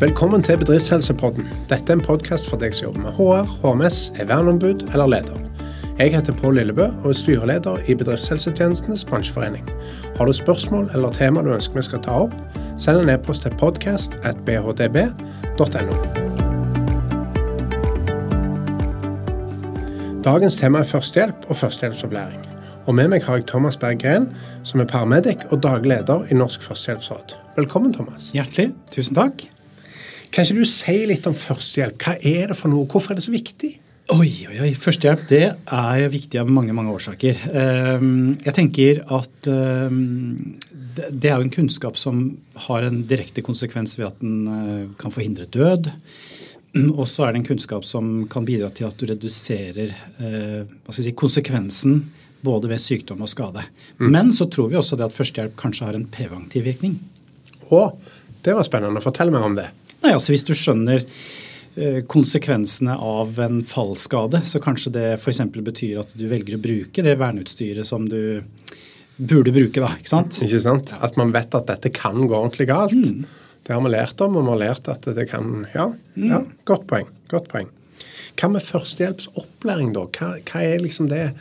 Velkommen til Bedriftshelsepodden. Dette er en podkast for deg som jobber med HR, HMS, er verneombud eller leder. Jeg heter Pål Lillebø og er styreleder i Bedriftshelsetjenestenes bransjeforening. Har du spørsmål eller tema du ønsker vi skal ta opp, send en e-post til podcast.bhdb.no. Dagens tema er førstehjelp og førstehjelpsopplæring. Og med meg har jeg Thomas Berggren, som er paramedic og daglig leder i Norsk førstehjelpsråd. Velkommen, Thomas. Hjertelig. Tusen takk. Kan ikke du si litt om førstehjelp? Hva er det for noe? Hvorfor er det så viktig? Oi, oi, oi. Førstehjelp det er viktig av mange mange årsaker. Ehm, jeg tenker at ehm, det er jo en kunnskap som har en direkte konsekvens ved at den eh, kan forhindre død. Og så er det en kunnskap som kan bidra til at du reduserer eh, si, konsekvensen både ved sykdom og skade. Mm. Men så tror vi også det at førstehjelp kanskje har en preventiv virkning. Å, det var spennende. Fortell meg om det. Nei, altså Hvis du skjønner eh, konsekvensene av en fallskade, så kanskje det f.eks. betyr at du velger å bruke det verneutstyret som du burde bruke. da, Ikke sant? Ikke sant? At man vet at dette kan gå ordentlig galt. Mm. Det har vi lært om, og vi har lært at det kan Ja, mm. ja godt poeng. Godt poeng. Hva med førstehjelpsopplæring, da? Hva, hva er liksom det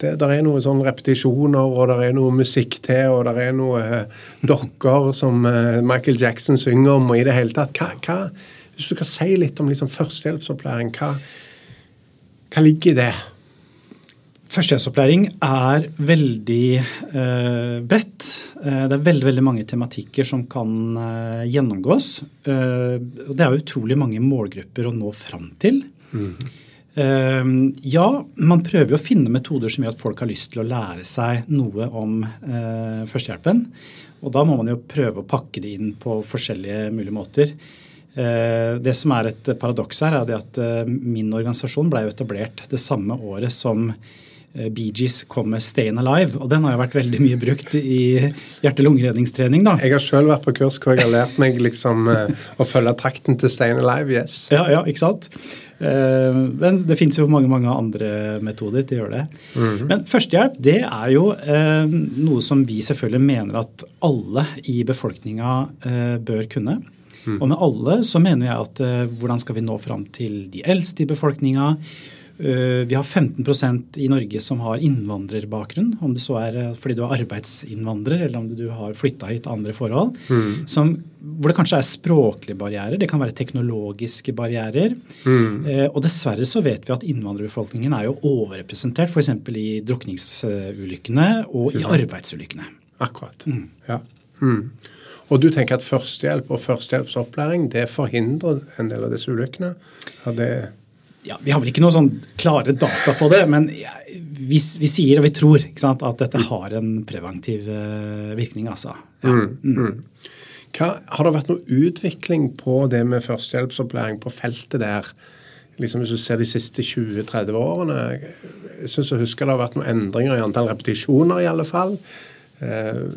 det der er noen sånn repetisjoner, og der er noe musikk til, og der er noe eh, dokker som eh, Michael Jackson synger om, og i det hele tatt. Hva, hva, hvis du kan si litt om liksom, førstehjelpsopplæring, hva, hva ligger i det? Førstehjelpsopplæring er veldig eh, bredt. Eh, det er veldig veldig mange tematikker som kan eh, gjennomgås. og det er utrolig mange målgrupper å nå fram til. Mm. Ehm, ja, man prøver å finne metoder som gjør at folk har lyst til å lære seg noe om eh, førstehjelpen. Og da må man jo prøve å pakke det inn på forskjellige mulige måter. Eh, det som er et paradoks her, er at eh, min organisasjon ble etablert det samme året som Bee Gees kom med 'Stayin' Alive'. og Den har jo vært veldig mye brukt i hjerte-lungeredningstrening. da. Jeg har sjøl vært på kurs hvor jeg har lært meg liksom å følge takten til 'Stayin' Alive'. yes. Ja, ja, ikke sant? Eh, men det fins jo mange mange andre metoder til å gjøre det. Mm -hmm. Men førstehjelp det er jo eh, noe som vi selvfølgelig mener at alle i befolkninga eh, bør kunne. Mm. Og med alle så mener jeg at hvordan skal vi nå fram til de eldste i befolkninga? Eh, vi har 15% i Norge som har innvandrerbakgrunn. Om det så er eh, fordi du er arbeidsinnvandrer eller om du har flytta hit av andre forhold. Mm. Som, hvor det kanskje er språklige barrierer. Det kan være teknologiske barrierer. Mm. Eh, og dessverre så vet vi at innvandrerbefolkningen er jo overrepresentert f.eks. i drukningsulykkene og i arbeidsulykkene. Akkurat. Mm. Ja. Mm. Og du tenker at førstehjelp og førstehjelpsopplæring det forhindrer en del av disse ulykkene? Ja, det ja, Vi har vel ikke noe sånn klare data på det, men vi, vi sier og vi tror sant, at dette har en preventiv uh, virkning. altså. Ja. Mm, mm. Mm. Hva, har det vært noe utvikling på det med førstehjelpsopplæring på feltet der? Liksom Hvis du ser de siste 20-30 årene. Jeg syns jeg husker det har vært noen endringer i antall repetisjoner, i alle fall. Uh,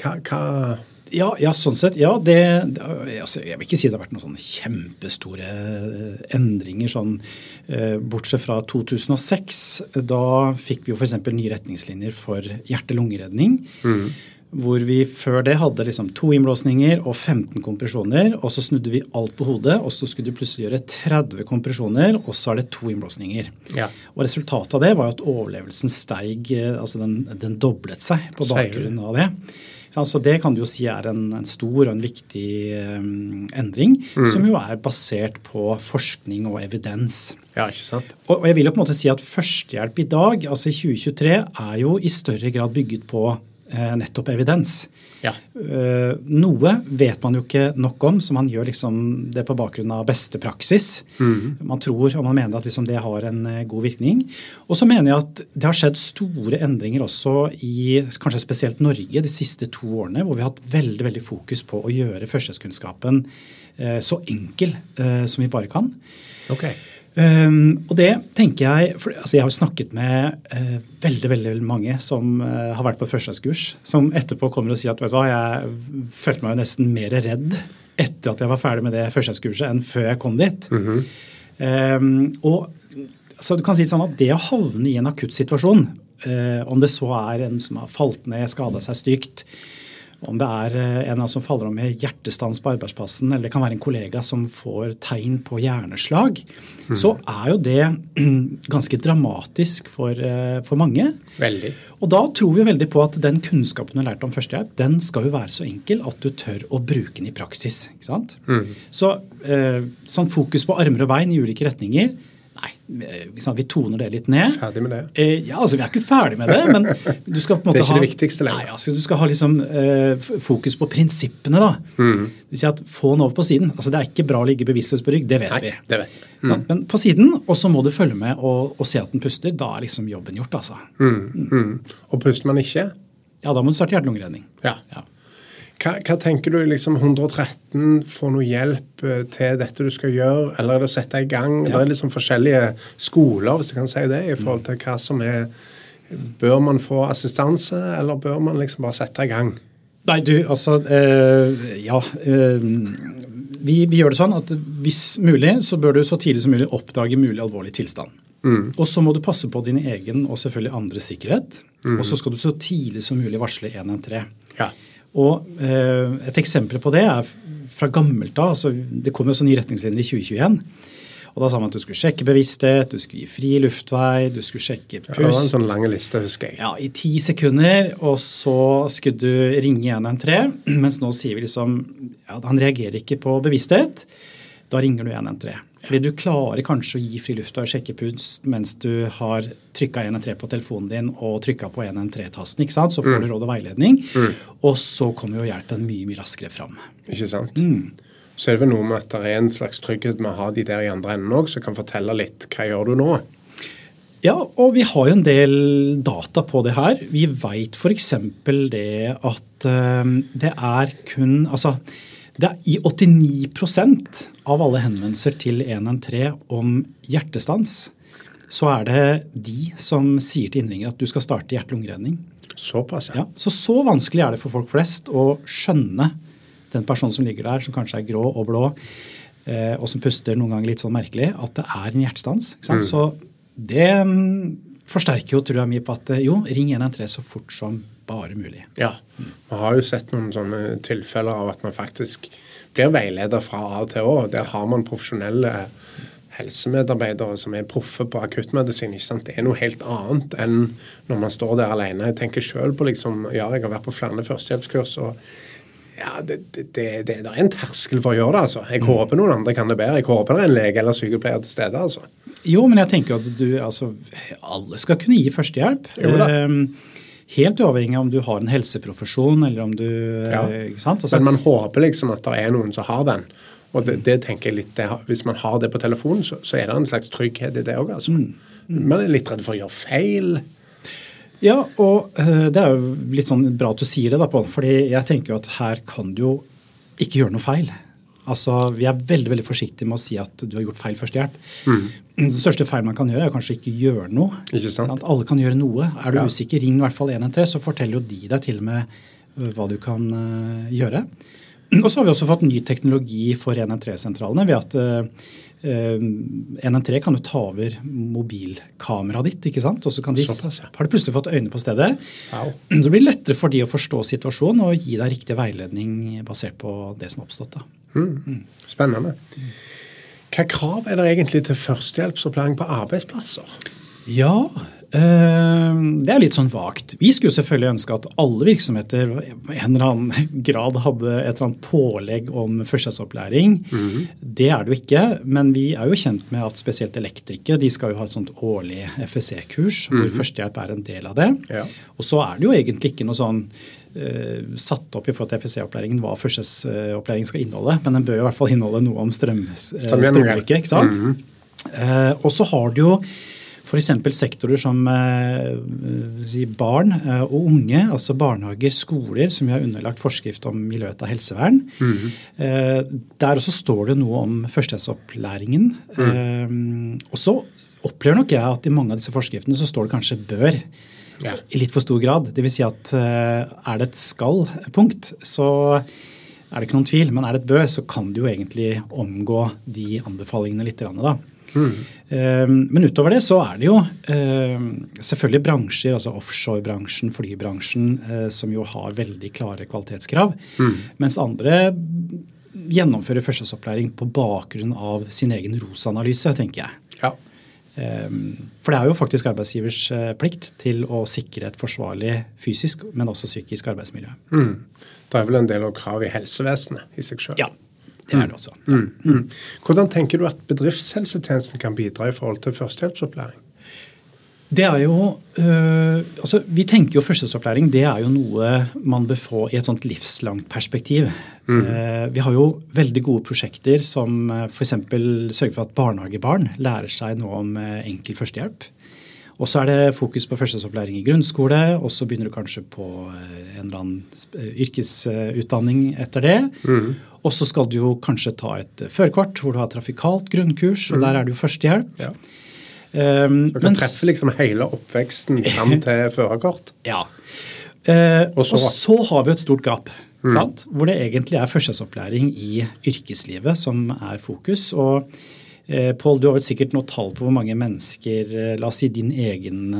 hva, hva ja, ja, sånn sett. Ja, det, altså, jeg vil ikke si det har vært noen kjempestore eh, endringer. sånn, eh, Bortsett fra 2006. Da fikk vi jo f.eks. nye retningslinjer for hjerte-lungeredning. Mm. Hvor vi før det hadde liksom to innblåsninger og 15 kompresjoner. og Så snudde vi alt på hodet, og så skulle du plutselig gjøre 30 kompresjoner, og så er det to innblåsninger. Ja. Og Resultatet av det var at overlevelsen steig, eh, altså den, den doblet seg på bakgrunn av det. Så Det kan du jo si er en, en stor og en viktig um, endring, mm. som jo er basert på forskning og evidens. Ja, ikke sant? Og, og jeg vil jo på en måte si at Førstehjelp i dag, altså i 2023, er jo i større grad bygget på nettopp evidens. Ja. Uh, noe vet man jo ikke nok om, så man gjør liksom det på bakgrunn av beste praksis. Mm. Man tror og man mener at liksom det har en uh, god virkning. Og så mener jeg at det har skjedd store endringer også i kanskje spesielt Norge de siste to årene, hvor vi har hatt veldig, veldig fokus på å gjøre førstehjelpskunnskapen så enkel som vi bare kan. Okay. Um, og det tenker Jeg for, altså Jeg har snakket med uh, veldig veldig mange som uh, har vært på førstehjelpskurs, som etterpå kommer og sier at vet du hva, jeg følte meg jo nesten mer redd etter at jeg var ferdig med det førstehjelpskurset enn før jeg kom dit. Mm -hmm. um, og så du kan si sånn at Det å havne i en akutt situasjon, uh, om det så er en som har falt ned, skada seg stygt, om det er eh, en som faller om med hjertestans på arbeidsplassen, eller det kan være en kollega som får tegn på hjerneslag, mm. så er jo det ganske dramatisk for, eh, for, mange. Veldig. Og da tror vi veldig på at den kunnskapen du har lært om førstehjelp, den skal jo være så enkel at du tør å bruke den i praksis. ikke sant? Mm. Så eh, sånn fokus på armer og bein i ulike retninger vi toner det litt ned. Ferdig med det? Eh, ja, altså Vi er ikke ferdig med det, men du skal på en måte ha... Det er ikke ha, det viktigste lenger. Nei, altså, Du skal ha liksom eh, fokus på prinsippene. da. Mm. Det vil si at Få den over på siden. Altså Det er ikke bra å ligge bevisstløs på rygg, det vet Nei, vi. Det vet. Mm. Sånn, men på siden, og så må du følge med og, og, se at den puster. Da er liksom jobben gjort. altså. Mm. mm. Og puster man ikke? Ja, da må du starte hjerte-lungeredning. Ja. ja. Hva, hva, tenker du liksom 113 får noe hjelp eh, til dette du skal gjøre, eller er det å sette i gang? Ja. Det er liksom forskjellige skoler, hvis du kan si det, i forhold til hva som er Bør man få assistanse, eller bør man liksom bare sette i gang? Nei, du, altså øh, Ja. Øh, vi, vi, gjør det sånn at hvis mulig, så bør du så tidlig som mulig oppdage mulig alvorlig tilstand. Mm. Og så må du passe på din egen og selvfølgelig andres sikkerhet. Mm. Og så skal du så tidlig som mulig varsle 113. Ja. Og eh, Et eksempel på det er fra gammelt av. Altså, det kom jo så nye retningslinjer i 2021. Og Da sa man at du skulle sjekke bevissthet, du skulle gi fri luftvei, du skulle sjekke pust. Ja, det var en sånn lange liste, husker jeg. Ja, I ti sekunder. Og så skulle du ringe 113. Mens nå sier vi liksom at han reagerer ikke på bevissthet. Da ringer du 113. Fordi du klarer kanskje å gi friluft og sjekke pust mens du har trykka 113 på telefonen din og trykka på 113-tasten. ikke sant? Så får mm. du råd og veiledning. Mm. Og så kommer jo hjelpen mye mye raskere fram. Ikke sant? Mm. Så er det vel noe med at det er en slags trygghet med å ha de der i andre enden òg, som kan fortelle litt hva gjør du nå? Ja, og vi har jo en del data på det her. Vi veit f.eks. det at uh, det er kun Altså er I 89% av alle henvendelser til 113 om hjertestans, så er det de som sier til innringer at du skal starte hjerte-lungeredning. Såpass, ja. Så så vanskelig er det for folk flest å skjønne den personen som ligger der, som kanskje er grå og blå, eh, og som puster noen ganger litt sånn merkelig, at det er en hjertestans. Mm. Så det mm, forsterker jo tror jeg mye på at jo, ring 113 så fort som bare mulig. Ja. Vi har jo sett noen sånne tilfeller av at man faktisk blir veileder fra A til Å. Der har man profesjonelle helsemedarbeidere som er proffe på akuttmedisin. ikke sant? Det er noe helt annet enn når man står der alene. Jeg tenker sjøl på liksom, ja, jeg har vært på flere førstehjelpskurs. og ja, det, det, det, det, er en terskel for å gjøre det. altså. Jeg mm. håper noen andre kan det bedre. Jeg håper det er en lege eller sykepleier til stede. altså. Jo, men jeg tenker at du, altså, alle skal kunne gi førstehjelp. Jo da. Um, Helt uavhengig av om du har en helseprofesjon eller om du ja. sant? Altså, Men man håper liksom at det er noen som har den. Og det, det tenker jeg litt, det, Hvis man har det på telefonen, så, så, er det en slags trygghet i det òg. Altså. Mm. Mm. Man er litt redd for å gjøre feil. Ja, og uh, det er jo litt sånn bra at du sier det, da, Pål. fordi jeg tenker jo at her kan du jo ikke gjøre noe feil. Altså, Vi er veldig veldig forsiktige med å si at du har gjort feil førstehjelp. Mm. Den største feil man kan gjøre, er kanskje ikke gjøre noe. Ikke sant? sant? Alle kan gjøre noe. Er du ja. usikker, ring i hvert fall 113, så forteller jo de deg til og med øh, hva du kan uh, gjøre. Og så har vi også fått ny teknologi for 113-sentralene ved at uh, øh, 113 kan jo ta over mobilkameraet ditt. ikke sant? Og så kan de, har de plutselig fått øyne på stedet. Wow. Så blir det lettere for de å forstå situasjonen og gi deg riktig veiledning basert på det som har oppstått. da. Mm. Spennende. Hva krav er det egentlig til førstehjelpsopplæring på arbeidsplasser? Ja, eh, det er litt sånn vagt. Vi skulle selvfølgelig ønske at alle virksomheter i en eller annen grad hadde et eller annet pålegg om førstehjelpsopplæring. Mm. Det er det jo ikke, men vi er jo kjent med at spesielt elektrikere de skal jo ha et sånt årlig FSC-kurs mm. hvor mhm. førstehjelp er en del av det. Ja. Og så er det jo egentlig ikke noe sånn satt opp i forhold til FSC-opplæringen hva førsteopplæringen skal inneholde. Men den bør jo i hvert fall inneholde noe om strøm, eh, ikke sant? Mm -hmm. og så har du jo f.eks. sektorer som eh, barn og unge, altså barnehager, skoler, som vi har underlagt forskrift om miljøet av helsevern. Mm -hmm. Der også står det noe om førstehjelpsopplæringen. Mm. Og så opplever nok jeg at i mange av disse forskriftene så står det kanskje 'bør' i litt for stor grad. Dvs. Si at eh, er det et skal-punkt, så er det ikke noen tvil. Men er det et bør, så kan du jo egentlig omgå de anbefalingene litt. Da. Mm. Men utover det så er det jo selvfølgelig bransjer, altså offshorebransjen, flybransjen, som jo har veldig klare kvalitetskrav. Mm. Mens andre gjennomfører førstehåndsopplæring på bakgrunn av sin egen ROS-analyse, tenker jeg. Ja. For det er jo faktisk arbeidsgivers plikt til å sikre et forsvarlig fysisk, men også psykisk arbeidsmiljø. Mm. Det er vel en del av krav i helsevesenet i seg sjøl? Ja, det er det også. Mm. Mm. Hvordan tenker du at bedriftshelsetjenesten kan bidra i forhold til førstehjelpsopplæring? Det er jo, øh, altså Vi tenker jo førstehjelpsopplæring det er jo noe man bør få i et sånt livslangt perspektiv. Mm. Uh, vi har jo veldig gode prosjekter som uh, f.eks. sørger for at barnehagebarn lærer seg noe om enkel førstehjelp. Og så er det fokus på førstehjelpsopplæring i grunnskole, og så begynner du kanskje på en eller annen yrkesutdanning etter det. Mm. Og så skal du jo kanskje ta et førerkort hvor du har trafikalt grunnkurs, og mm. der er det jo førstehjelp. Ja. Um, Dere men, treffer liksom hele oppveksten fram til førerkort? Ja. Uh, og, så, og, så, har vi et stort gap. Mm. Hvor det egentlig er førstehjelpsopplæring i yrkeslivet som er fokus. og uh, Pål, du har vel sikkert noe tall på hvor mange mennesker, uh, la oss si din egen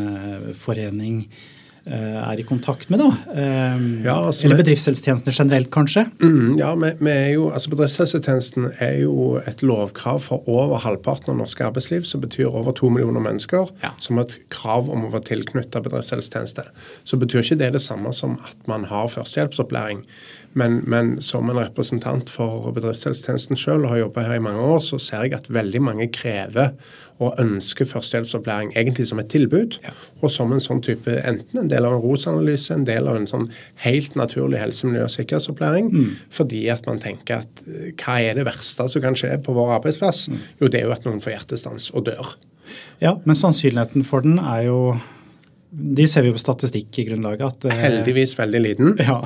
forening, Eh, er i kontakt med. da. Eh, ja, altså, Eller bedriftshelsetjenestene generelt, kanskje? Mm, ja, vi, vi er jo, altså Bedriftshelsetjenesten er jo et lovkrav for over halvparten av norsk arbeidsliv, som betyr over to millioner mennesker, ja. som har et krav om å være tilknyttet bedriftshelsetjeneste. Så betyr ikke det det samme som at man har førstehjelpsopplæring. Men, men, som en representant for bedriftshelsetjenesten sjøl og har jobba her i mange år, så ser jeg at veldig mange krever og ønsker førstehjelpsopplæring egentlig som et tilbud. Ja. Og som en sånn type enten en del av en ROS-analyse, en del av en sånn helt naturlig helse-, miljø- og sikkerhetsopplæring. Mm. Fordi at man tenker at eh, hva er det verste som kan skje på vår arbeidsplass? Mm. Jo, det er jo at noen får hjertestans og dør. Ja, men sannsynligheten for den er jo De ser vi jo på statistikk i grunnlaget at eh, Heldigvis veldig liten. Ja.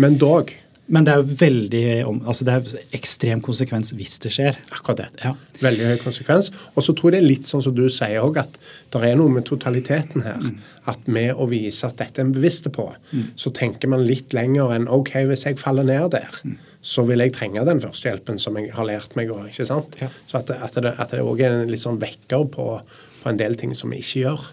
Men dog. Men det er jo veldig, altså det er ekstrem konsekvens hvis det skjer. Akkurat det. Ja. Veldig høy konsekvens. Og så tror jeg det er litt sånn som du sier òg, at det er noe med totaliteten her. Mm. At med å vise at dette er en bevisste på, mm. så tenker man litt lenger enn OK, hvis jeg faller ned der, mm. så vil jeg trenge den førstehjelpen som jeg har lært meg òg. Ja. Så at, at det òg er en litt sånn vekker på, på en del ting som vi ikke gjør.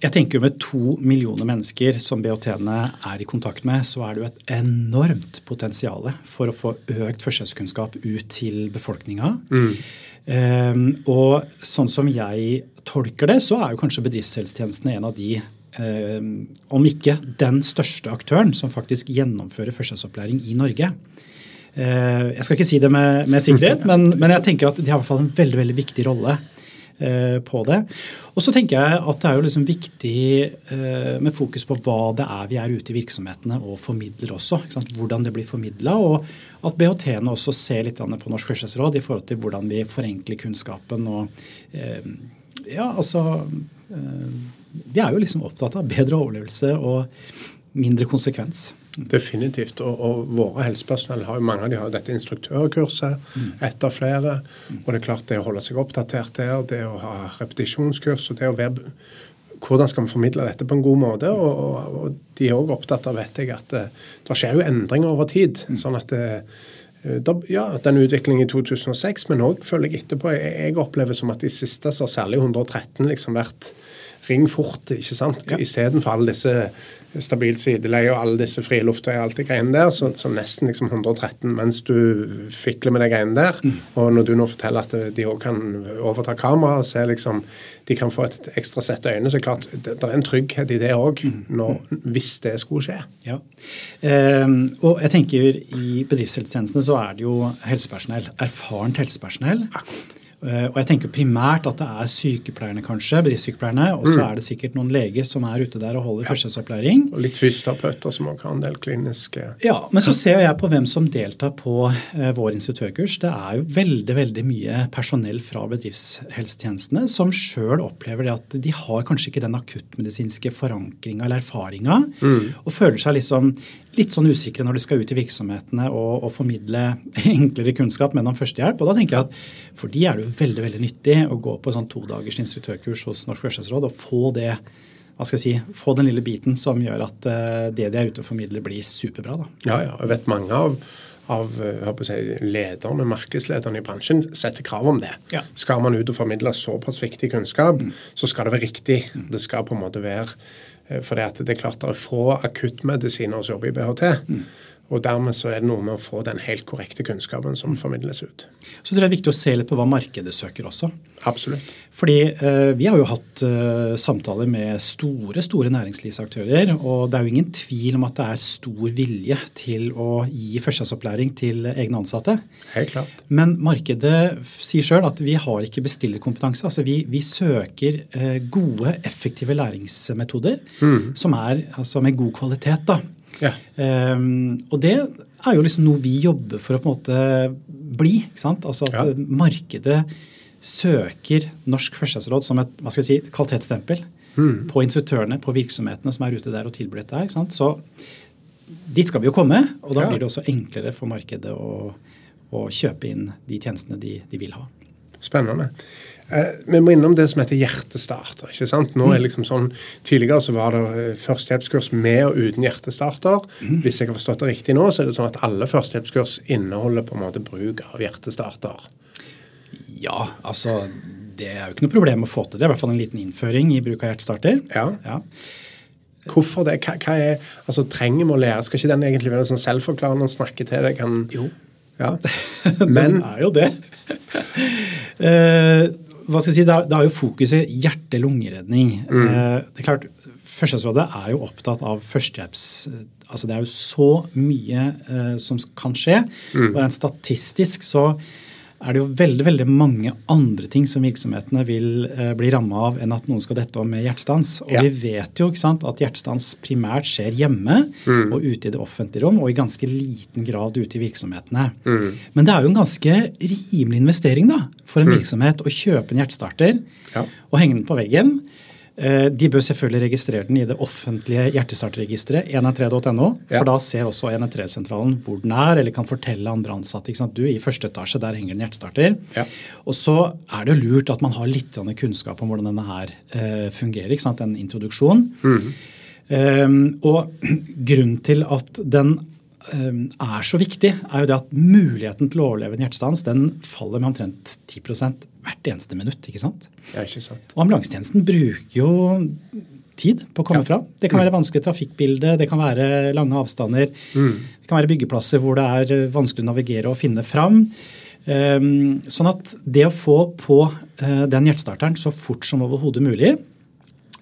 Jeg tenker jo Med to millioner mennesker som BHT-ene er i kontakt med, så er det jo et enormt potensial for å få økt førstehjelpskunnskap ut til befolkninga. Mm. Um, og sånn som jeg tolker det, så er jo kanskje bedriftshelsetjenestene en av de um, om ikke den største aktøren som faktisk gjennomfører førstehjelpsopplæring i Norge. Uh, jeg skal ikke si det med, med sikkerhet, men, men, jeg tenker at de har i hvert fall en veldig, veldig viktig rolle på det. Og så tenker jeg at det er jo liksom viktig eh, med fokus på hva det er vi er ute i virksomhetene og formidler også. Hvordan det blir formidla. Og at BHT-ene også ser litt på Norsk Førstehjelpsråd i forhold til hvordan vi forenkler kunnskapen. og eh, ja, altså Vi er jo liksom opptatt av bedre overlevelse og mindre konsekvens. Definitivt. Og, og våre helsepersonell har jo mange av de har dette instruktørkurset, mm. ett av flere. Mm. Og det er klart det å holde seg oppdatert der, det å ha repetisjonskurs og det å være hvordan skal vi formidle dette på en god måte? Og, og, og de er òg opptatt av vet jeg, at det, eh, det skjer jo endringer over tid. Mm. sånn at det, eh, da, ja, Den utviklingen i 2006, men òg føler jeg etterpå. Jeg, jeg, opplever som at de siste, så særlig 113, liksom vært ring fort, ikke sant? Ja. istedenfor alle disse stabilt sideleie og alle disse frilufta og alt det greiene der, så, så, nesten liksom 113 mens du fikler med de greiene der. Mm. Og når du nå forteller at de òg kan overta kamera, og se liksom de kan få et ekstra sett øyne, så er klart det, det er en trygghet i det òg, mm. hvis det skulle skje. Ja. Um, og jeg tenker i bedriftshelsetjenestene så er det jo helsepersonell, erfarent helsepersonell. Akkurat og jeg tenker primært at det er sykepleierne, kanskje, bedriftssykepleierne. Og så mm. er det sikkert noen leger som er ute der og holder ja. førstehjelpsopplæring. Og litt fysioterapeuter som også har en del kliniske Ja, men så ser jeg på hvem som deltar på uh, vår instruktørkurs. Det er jo veldig veldig mye personell fra bedriftshelsetjenestene som sjøl opplever det at de har kanskje ikke den akuttmedisinske forankringa eller erfaringa, mm. og føler seg liksom litt sånn usikre når de skal ut i virksomhetene og, og formidle enklere kunnskap, men om førstehjelp. Og da tenker jeg at for de er det jo veldig veldig nyttig å gå på sånn todagers instruktørkurs hos Norsk Førstehjelpsråd og få det hva skal jeg si, få den lille biten som gjør at uh, det de er ute og formidler, blir superbra. Da. Ja, ja. Jeg vet mange av, av si, lederne, markedslederne i bransjen setter krav om det. Ja. Skal man ut og formidle såpass viktig kunnskap, mm. så skal det være riktig. Mm. Det skal på en måte være For det er klart det er få akuttmedisiner som jobber i BHT. Mm. Og dermed så er det noe med å få den helt korrekte kunnskapen som formidles ut. Så det er viktig å se litt på hva markedet søker også. Absolutt. Fordi eh, vi har jo hatt eh, samtaler med store store næringslivsaktører. Og det er jo ingen tvil om at det er stor vilje til å gi førstehjelpsopplæring til egne ansatte. Helt klart. Men markedet sier sjøl at vi har ikke bestillerkompetanse. Altså vi, vi søker eh, gode, effektive læringsmetoder mm. som er altså med god kvalitet. da. Ja. Um, og det er jo liksom noe vi jobber for å på en måte bli. ikke sant? Altså at ja. markedet søker Norsk førstehjelpsråd som et hva skal jeg si, kvalitetsstempel mm. på instruktørene, på virksomhetene som er ute der og tilbyr dette. ikke sant? Så dit skal vi jo komme, og da ja. blir det også enklere for markedet å, å kjøpe inn de tjenestene de, de vil ha. Spennende. Eh, vi må innom det som heter hjertestarter. ikke sant? Nå er mm. liksom sånn, Tidligere så var det eh, førstehjelpskurs med og uten hjertestarter. Mm. Hvis jeg har forstått det riktig nå, så er det sånn at alle førstehjelpskurs inneholder på en måte bruk av hjertestarter. Ja, altså det er jo ikke noe problem å få til det. I hvert fall en liten innføring i bruk av hjertestarter. Ja. ja. Hvorfor det? Hva, hva, er, altså Trenger vi å lære? Skal ikke den egentlig være sånn selvforklarende og snakke til deg? Kan, jo. Ja. Men, den er jo det. hva skal jeg si, Det er jo fokuset hjerte-lungeredning. Mm. Eh, det er klart, Førstehjelpsrådet er jo opptatt av førstehjelps... Altså det er jo så mye eh, som kan skje. Mm. og Rent statistisk så er det jo veldig veldig mange andre ting som virksomhetene vil eh, bli ramma av enn at noen skal dette om med hjertestans. Og ja. vi vet jo sant, at hjertestans primært skjer hjemme mm. og ute i det offentlige rom, og i ganske liten grad ute i virksomhetene. Mm. Men det er jo en ganske rimelig investering da, for en mm. virksomhet å kjøpe en hjertestarter ja. og henge den på veggen. Eh, de bør selvfølgelig registrere den i det offentlige hjertestartregisteret, 113.no. For da ser også 113-sentralen hvor den er, eller kan fortelle andre ansatte. Du, I første etasje der henger en hjertestarter. Ja. Og så er det lurt at man har litt kunnskap om hvordan denne her eh, fungerer. En introduksjon. Mm. Um, og grunnen til at den um, er så viktig, er jo det at muligheten til å overleve en hjertestans den faller med omtrent 10 hvert eneste minutt. ikke sant? Ja, ikke sant. Og ambulansetjenesten bruker jo tid på å komme ja. fra. Det kan være vanskelig trafikkbilde, det kan være lange avstander. Mm. Det kan være byggeplasser hvor det er vanskelig å navigere og finne fram. Um, sånn at det å få på uh, den hjertestarteren så fort som overhodet mulig,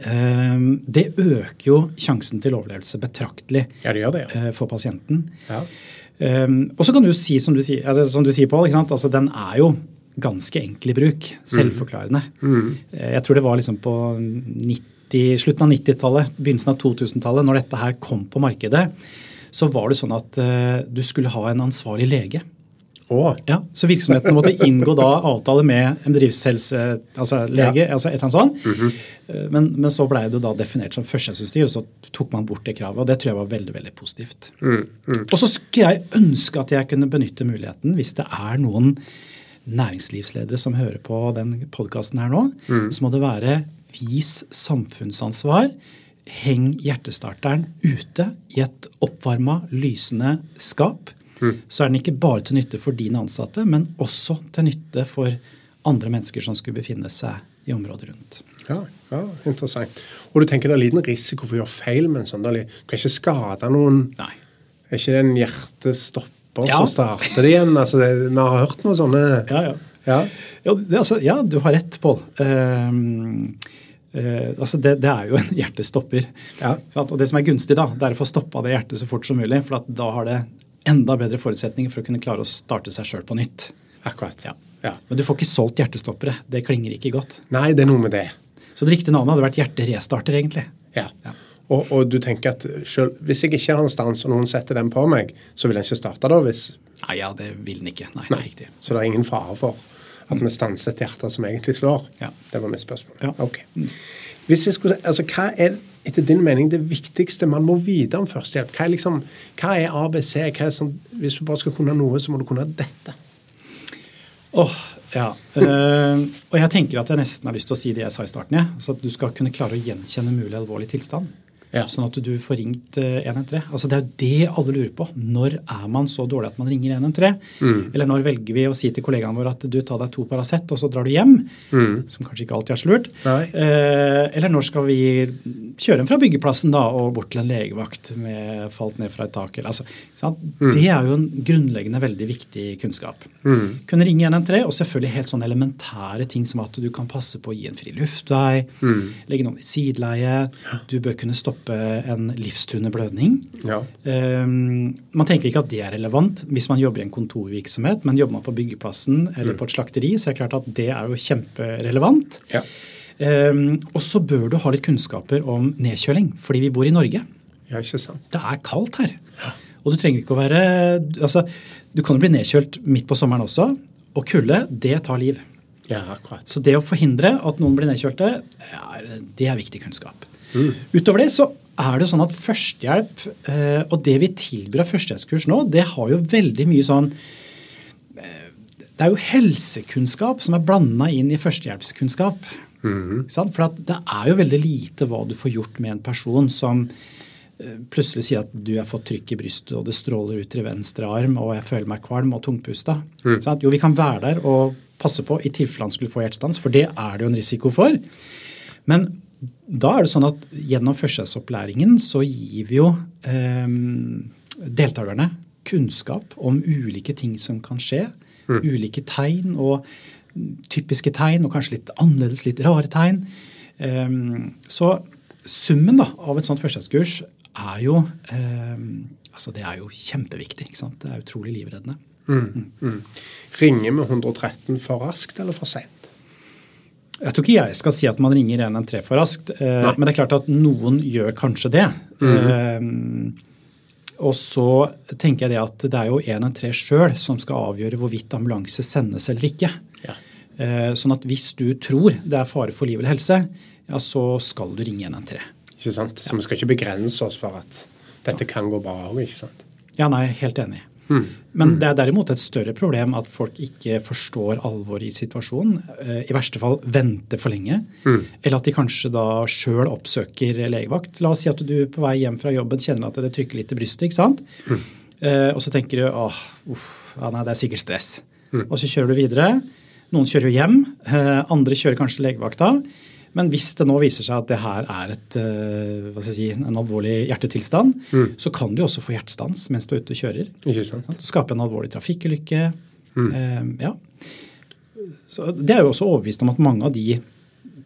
um, det øker jo sjansen til overlevelse betraktelig ja, det det, ja. uh, for pasienten. Ja. Um, og så kan du si, som du, sier, altså, som du sier, Pål, altså, den er jo ganske enkel i bruk. Selvforklarende. Mm. Jeg tror det var liksom på 90, slutten av 90-tallet, begynnelsen av 2000-tallet, når dette her kom på markedet, så var det sånn at uh, du skulle ha en ansvarlig lege. Oh. Ja, så virksomheten måtte inngå da avtale med en bedriftshelse, altså lege, ja. altså et eller annet sånt. Mm -hmm. men, men, så blei det da definert som førstehjelpsutstyr, og så tok man bort det kravet. og Det tror jeg var veldig veldig positivt. Mm, mm. Og så skulle jeg ønske at jeg kunne benytte muligheten, hvis det er noen næringslivsledere som hører på den podkasten her nå, mm. så må det være vis samfunnsansvar. Heng hjertestarteren ute i et oppvarma, lysende skap. Mm. Så er den ikke bare til nytte for dine ansatte, men også til nytte for andre mennesker som skulle befinne seg i området rundt. Ja, ja interessant. Og du tenker det er liten risiko for å gjøre feil med en sånn? Du kan ikke skade noen? Nei. Er ikke det en hjertestopp og ja. så starter det igjen. Altså, det, vi har hørt noe sånne Ja, ja. ja. ja, det, altså, ja du har rett, Pål. Uh, uh, altså det, det, er jo en hjertestopper. Ja. Og det som er gunstig, da, det er å få stoppa det hjertet så fort som mulig. For da har det enda bedre forutsetninger for å kunne klare å starte seg sjøl på nytt. Akkurat. Ja. Ja. Men du får ikke solgt hjertestoppere. Det klinger ikke godt. Nei, det er noe med det. Så det riktige navnet hadde vært hjerterestarter, egentlig. Ja. Og, og, du tenker at selv, hvis jeg ikke har en stans, og noen setter den på meg, så vil den ikke starte da? hvis... Nei, ja, det vil den ikke. Nei, Nei. det er riktig. Så det er ingen fare for at vi stanser et hjerte som egentlig slår? Ja. Det var mitt spørsmål. Ja. Ok. Hvis jeg skulle, altså, Hva er etter din mening det viktigste man må vite om førstehjelp? Hva er, liksom, hva er ABC? Hva er sånn, hvis du bare skal kunne noe, så må du kunne dette. Åh, oh, ja. Uh, og jeg tenker at jeg nesten har lyst til å si det jeg sa i starten. Ja. Så at du skal kunne klare å gjenkjenne mulig alvorlig tilstand. Ja. Sånn at du får ringt eh, 113. Altså Det er jo det alle lurer på. Når er man så dårlig at man ringer 113? Mm. Eller når velger vi å si til kollegaene våre at du tar deg to Paracet, og så drar du hjem? Som kanskje ikke alltid er så lurt. Mm. Eh, eller når skal vi kjøre en fra byggeplassen da, og bort til en legevakt med falt ned fra et tak? Altså, sant? Mm. Det er jo en grunnleggende veldig viktig kunnskap. Kunne ringe 113, og selvfølgelig helt sånn elementære ting som at du kan passe på å gi en fri luftvei, Mm. legge noen i sideleie, du bør kunne stoppe en livstruende blødning. Ja. Um, man tenker ikke at det er relevant hvis man jobber i en kontorvirksomhet, men jobber man på byggeplassen eller på et slakteri, så er det klart at det er jo kjemperelevant. Ja. Um, og så bør du ha litt kunnskaper om nedkjøling, fordi vi bor i Norge. ja, ikke sant. Det er kaldt her. Og du trenger ikke å være altså, Du kan jo bli nedkjølt midt på sommeren også. Og kulde, det tar liv. Ja, akkurat. Så det å forhindre at noen blir nedkjølte, det er viktig kunnskap. Utover det så er det sånn at førstehjelp, eh, og det vi tilbyr av førstehjelpskurs nå, det har jo veldig mye sånn eh, Det er jo helsekunnskap som er blanda inn i førstehjelpskunnskap. Mm. For det er jo veldig lite hva du får gjort med en person som eh, plutselig sier at du har fått trykk i brystet, og det stråler ut til venstre arm, og jeg føler meg kvalm og tungpusta. Mm. Jo, vi kan være der og passe på i tilfelle han skulle få hjertestans, for det er det jo en risiko for. Men da er det sånn at gjennom førstehjelpsopplæringen så gir vi jo eh, deltakerne kunnskap om ulike ting som kan skje. Ulike tegn og typiske tegn, og kanskje litt annerledes, litt rare tegn. Eh, så summen da, av et sånt førstehjelpskurs er jo eh, altså det er jo kjempeviktig. ikke sant? Det er utrolig livreddende. Ringer vi 113 for raskt eller for seint? Jeg tror ikke jeg skal si at man ringer 113 for raskt, eh, Nei. men det er klart at noen gjør kanskje det. eh, og så tenker jeg det at det er jo 113 sjøl som skal avgjøre hvorvidt ambulanse sendes eller ikke. Ja. Eh, sånn at hvis du tror det er fare for liv eller helse, ja, så skal du ringe 113. Ikke sant? Så vi skal ikke begrense oss for at dette kan gå bra òg, ikke sant? Ja, nei, helt enig. Men det er derimot et større problem at folk ikke forstår alvoret i situasjonen. eh, I verste fall venter for lenge. Eller at de kanskje da sjøl oppsøker legevakt. La oss si at du på vei hjem fra jobben kjenner at det trykker litt i brystet. ikke sant? Eh, og så tenker du åh, uff, ja, nei, det er sikkert stress. Og så kjører du videre. Noen kjører jo hjem, eh, andre kjører kanskje legevakta. Men hvis det nå viser seg at det her er et, eh, si, en alvorlig hjertetilstand, så kan du også få hjertestans mens du er ute og kjører. Ikke sant? Skape en alvorlig trafikkulykke. Eh, ja. Så det er jo også overbevist om at mange av de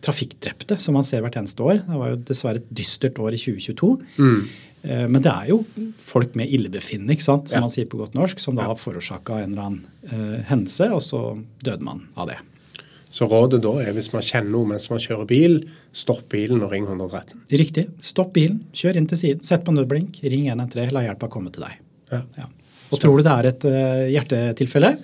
trafikkdrepte som man ser hvert eneste år Det var jo dessverre et dystert år i 2022. Eh, men det er jo folk med illebefinnende, som Ja. man sier på godt norsk, som da har forårsaka en eller annen eh, hendelse, og så døde man av det. Så rådet da er hvis man kjenner noe mens man kjører bil, stopp bilen og ring 113. Riktig. Stopp bilen, kjør inn til siden, sett på nødblink, ring 113, la hjelpa komme til deg. Ja. Ja. Og tror du det er et eh, hjertetilfelle,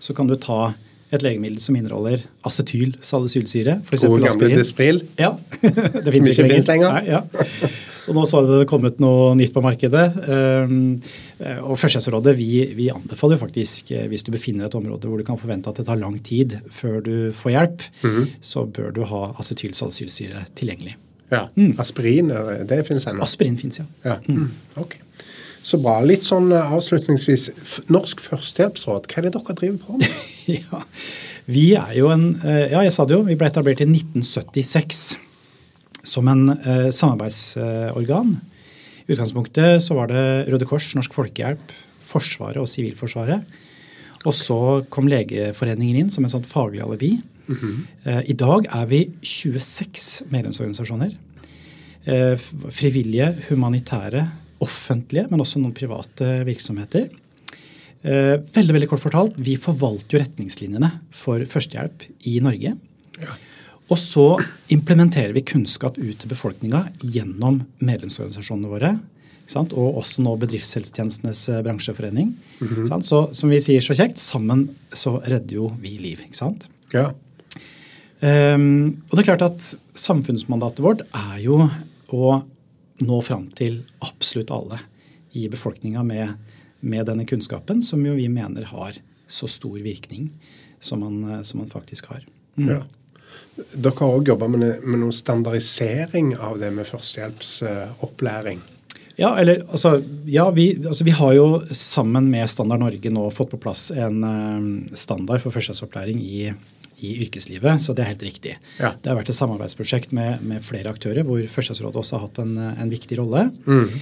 så kan du ta et legemiddel som inneholder acetyl salicylsyre, f.eks. Gode gamle aspirin. Dispril. Ja, det Som finnes ikke finnes lenger. Nei, ja. Og nå har det kommet noe nytt på markedet. Um, og Førstehjelpsrådet vi, vi anbefaler faktisk, eh, hvis du befinner et område hvor du kan forvente at det tar lang tid før du får hjelp, Mhm. så bør du ha acetylsalicylsyre tilgjengelig. Ja. Aspirin, er det- finnes ennå. Aspirin finnes, ja. Ja. Mm. Ok. Så bra. Litt sånn eh, avslutningsvis. Norsk førstehjelpsråd, hva er det dere driver på med? Ja, vi er jo en eh, Ja, jeg sa det jo. Vi ble etablert i 1976 som en eh, samarbeidsorgan. I utgangspunktet så var det Røde Kors, Norsk Folkehjelp, Forsvaret og Sivilforsvaret. Og så kom Legeforeningen inn som en sånn faglig alibi. eh, I dag er vi 26 medlemsorganisasjoner. Eh, frivillige, humanitære, offentlige, men også noen private virksomheter. Eh, veldig veldig kort fortalt, Vi forvalter jo retningslinjene for førstehjelp i Norge. Og så implementerer vi kunnskap ut til befolkninga gjennom medlemsorganisasjonene våre. ikke sant? Og også nå Bedriftshelsetjenestenes eh, bransjeforening. ikke sant? Så som vi sier så kjekt, sammen så redder jo vi liv. ikke sant? Ja. Um, og det er klart at Samfunnsmandatet vårt er jo å nå fram til absolutt alle i befolkninga med, med denne kunnskapen, som jo vi mener har så stor virkning som man, som man faktisk har. ja. Dere har òg jobba med, med noe standardisering av det med førstehjelpsopplæring. Ja, eller altså, ja, vi, altså, vi, har jo sammen med Standard Norge nå fått på plass en uh, standard for førstehjelpsopplæring i, i, yrkeslivet, så det er helt riktig. Ja. Det har vært et samarbeidsprosjekt med, med flere aktører hvor Førstehjelpsrådet også har hatt en, en viktig rolle. Mm.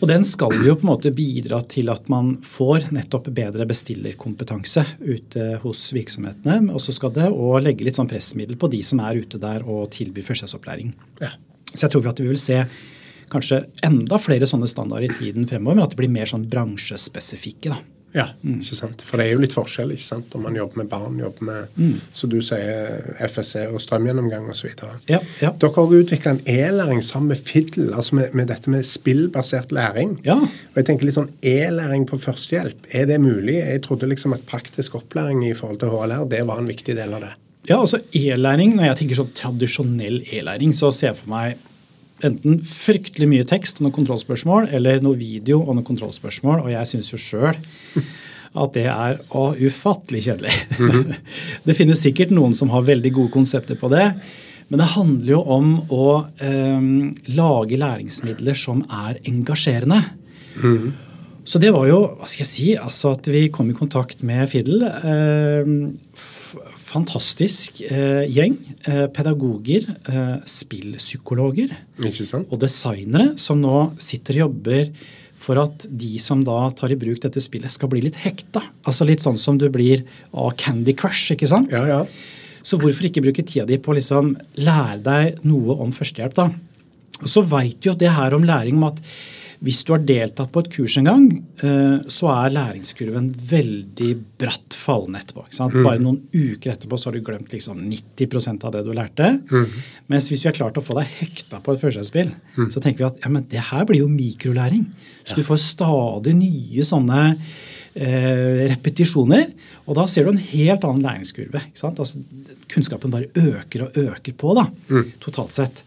Og den skal jo på en måte bidra til at man får nettopp bedre bestillerkompetanse ute hos virksomhetene. Og så skal det òg legge litt sånn pressmiddel på de som er ute der og tilbyr førstehjelpsopplæring. Ja. Så jeg tror at vi vil se kanskje enda flere sånne standarder i tiden fremover, men at det blir mer sånn bransjespesifikke. da. Ja, ikke sant? for det er jo litt forskjell ikke sant? om man jobber med barn, jobber med mm. som du sier, FSC og strømgjennomgang osv. Ja, ja. Dere har utvikla en e-læring sammen med Fiddle, altså med, med, dette med spillbasert læring. Ja. Og jeg tenker litt sånn E-læring på førstehjelp, er det mulig? Jeg trodde liksom at praktisk opplæring i forhold til HLR det var en viktig del av det. Ja, altså e-læring, Når jeg tenker sånn tradisjonell e-læring, så ser jeg for meg enten fryktelig mye tekst og noen kontrollspørsmål, eller noe video og noen kontrollspørsmål. Og jeg syns jo sjøl at det er å, ufattelig kjedelig. Mm -hmm. det finnes sikkert noen som har veldig gode konsepter på det. Men det handler jo om å eh, lage læringsmidler som er engasjerende. Mm -hmm. Så det var jo hva skal jeg si, altså at vi kom i kontakt med Fiddle. Eh, fantastisk eh, gjeng. Eh, pedagoger, eh, spillpsykologer og designere som nå sitter og jobber for at de som da tar i bruk dette spillet, skal bli litt hekta. Altså litt sånn som du blir av Candy Crush, ikke sant? Ja, ja. Så hvorfor ikke bruke tida di på å liksom lære deg noe om førstehjelp, da? Og så veit jo det her om læring om at hvis du har deltatt på et kurs en gang, eh, så er læringskurven veldig bratt fallende etterpå. Mm. Bare noen uker etterpå så har du glemt liksom 90% av det du lærte. Mm. Mens hvis vi har klart å få deg hekta på et førstehjelpsspill, mm. så tenker vi at ja, men det her blir jo mikrolæring. Så ja. du får stadig nye sånne eh, repetisjoner. Og da ser du en helt annen læringskurve. Altså, kunnskapen bare øker og øker på da, mm. totalt sett.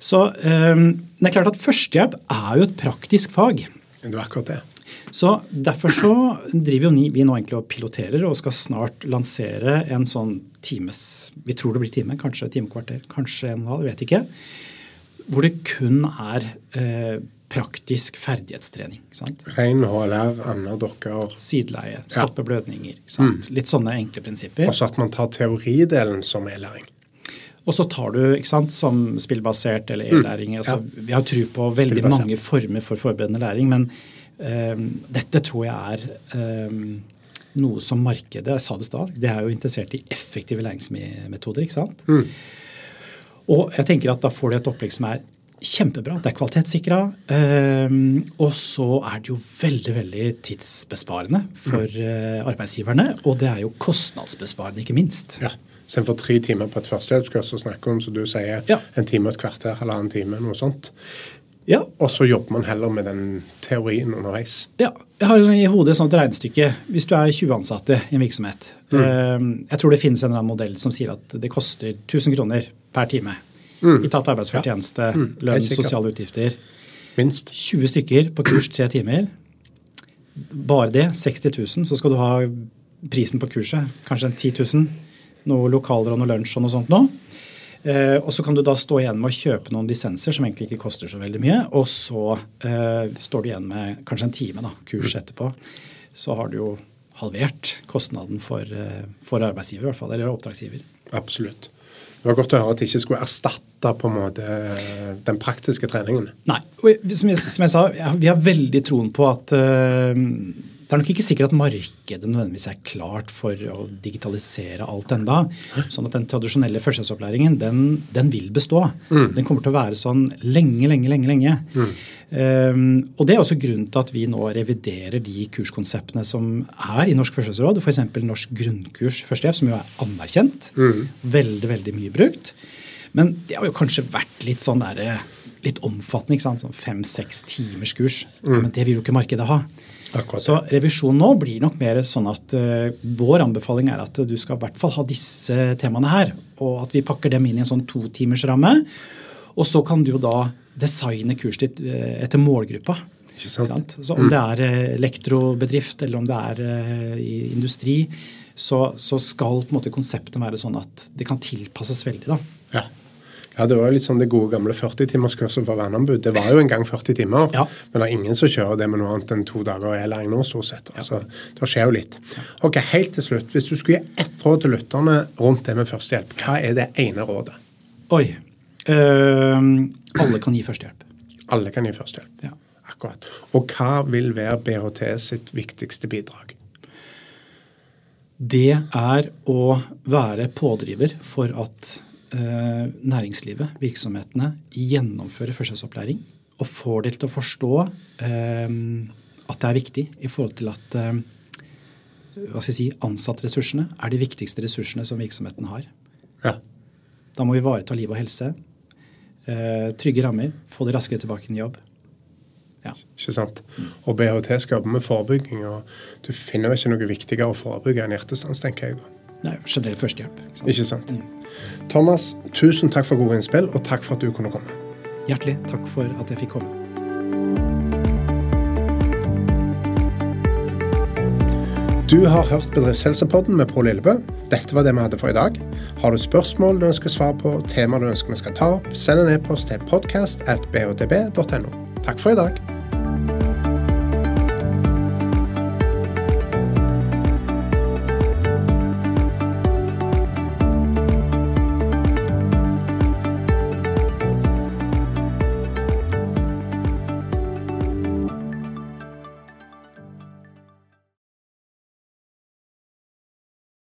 Så um, det er klart at førstehjelp er jo et praktisk fag. Det er akkurat det. Så Derfor så driver jo vi nå egentlig og piloterer og skal snart lansere en sånn times Vi tror det blir time, kanskje et timekvarter, kanskje en og en halv, vet ikke. Hvor det kun er eh, praktisk ferdighetstrening. Ren HLR, ender dokker Sideleie, stoppe ja. blødninger. Mm. Litt sånne enkle prinsipper. Og så at man tar teoridelen som e-læring. Og så tar du ikke sant, som spillbasert eller mm. e-læring. Altså, ja. Vi har tro på veldig mange former for forberedende læring, men um, dette tror jeg er um, noe som markedet jeg sa det stad, det er jo interessert i effektive læringsmetoder. ikke sant? Mm. Og jeg tenker at da får du et opplegg som er kjempebra. Det er kvalitetssikra. Um, og så er det jo veldig veldig tidsbesparende for uh, arbeidsgiverne. Og det er jo kostnadsbesparende, ikke minst. Ja. Istedenfor tre timer på et førstehjelpskurs å snakke om, som du sier, ja. en time et kvarter, halvannen time, noe sånt. Ja. Og så jobber man heller med den teorien underveis. Ja. Jeg har i hodet et sånt regnestykke. Hvis du er 20 ansatte i en virksomhet mm. Ehm, jeg tror det finnes en eller annen modell som sier at det koster 1000 kroner per time mm. i tapt arbeidsfortjeneste, ja. mm. lønn, sosiale utgifter. Minst. 20 stykker på kurs tre timer. Bare det, 60 000. Så skal du ha prisen på kurset, kanskje 10 000 noe lokaler og noe lunsj og noe sånt nå. Eh, og så kan du da stå igjen med å kjøpe noen lisenser som egentlig ikke koster så veldig mye. Og så eh, står du igjen med kanskje en time da, kurs etterpå. Så har du jo halvert kostnaden for, eh, for arbeidsgiver, i hvert fall, eller oppdragsgiver. Absolutt. Det var godt å høre at det ikke skulle erstatte på en måte den praktiske treningen. Nei. Som jeg, som jeg sa, vi har veldig troen på at uh, det er nok ikke sikkert at markedet nødvendigvis er klart for å digitalisere alt enda. Sånn at den tradisjonelle førstehjelpsopplæringen, den, den, vil bestå. Mm. Den kommer til å være sånn lenge, lenge, lenge. lenge. Mm. Um, og Det er også grunnen til at vi nå reviderer de kurskonseptene som er i Norsk førstehjelpsråd. F.eks. Norsk grunnkurs førstehjelp, som jo er anerkjent. Mm. Veldig, veldig mye brukt. Men det har jo kanskje vært litt sånn der, litt omfattende. ikke sant? Sånn Fem-seks timers kurs. Mm. Men det vil jo ikke markedet ha. Akkurat. Så revisjonen nå blir nok mer sånn at uh, vår anbefaling er at du skal i hvert fall ha disse temaene her. Og at vi pakker dem inn i en sånn totimersramme. Og så kan du jo da designe kurset ditt uh, etter målgruppa. Ikke sant? Så om mm. det er uh, elektrobedrift eller om det er i industri, så, så, skal på en måte konseptet være sånn at det kan tilpasses veldig. da. Ja. Ja, Det var jo litt sånn det gode gamle 40-timerskurset for verneombud. Det var jo en gang 40 timer, Ja. men det er ingen som kjører det med noe annet enn to dager e-læring nå, stort sett. Altså, Det skjer jo litt. Ok, Helt til slutt, hvis du skulle gi ett råd til lytterne rundt det med førstehjelp, hva er det ene rådet? Oi. Ehm, alle kan gi førstehjelp. Alle kan gi førstehjelp. Ja. Akkurat. Og hva vil være BHT sitt viktigste bidrag? Det er å være pådriver for at næringslivet, virksomhetene, gjennomfører førstehjelpsopplæring og får det til å forstå eh, at det er viktig i forhold til at eh, hva skal jeg si, ansattressursene er de viktigste ressursene som virksomheten har. Ja. Da må vi ivareta liv og helse. Eh, trygge rammer. Få det raskere tilbake i jobb. Ja. Ikke sant? Og BHT skal jobbe med forebygging, og du finner ikke noe viktigere å forebygge enn hjertestans, tenker jeg. da. Nei, generell førstehjelp. ikke sant? Ikke sant? Thomas, tusen takk for gode innspill, og takk for at du kunne komme. Hjertelig takk for at jeg fikk komme. Du har hørt Bedriftshelsepodden med Pål Lillebø. Dette var det vi hadde for i dag. Har du spørsmål du ønsker svar på, tema du ønsker vi skal ta opp, send en e-post til podcast at bhdb.no. Takk for i dag.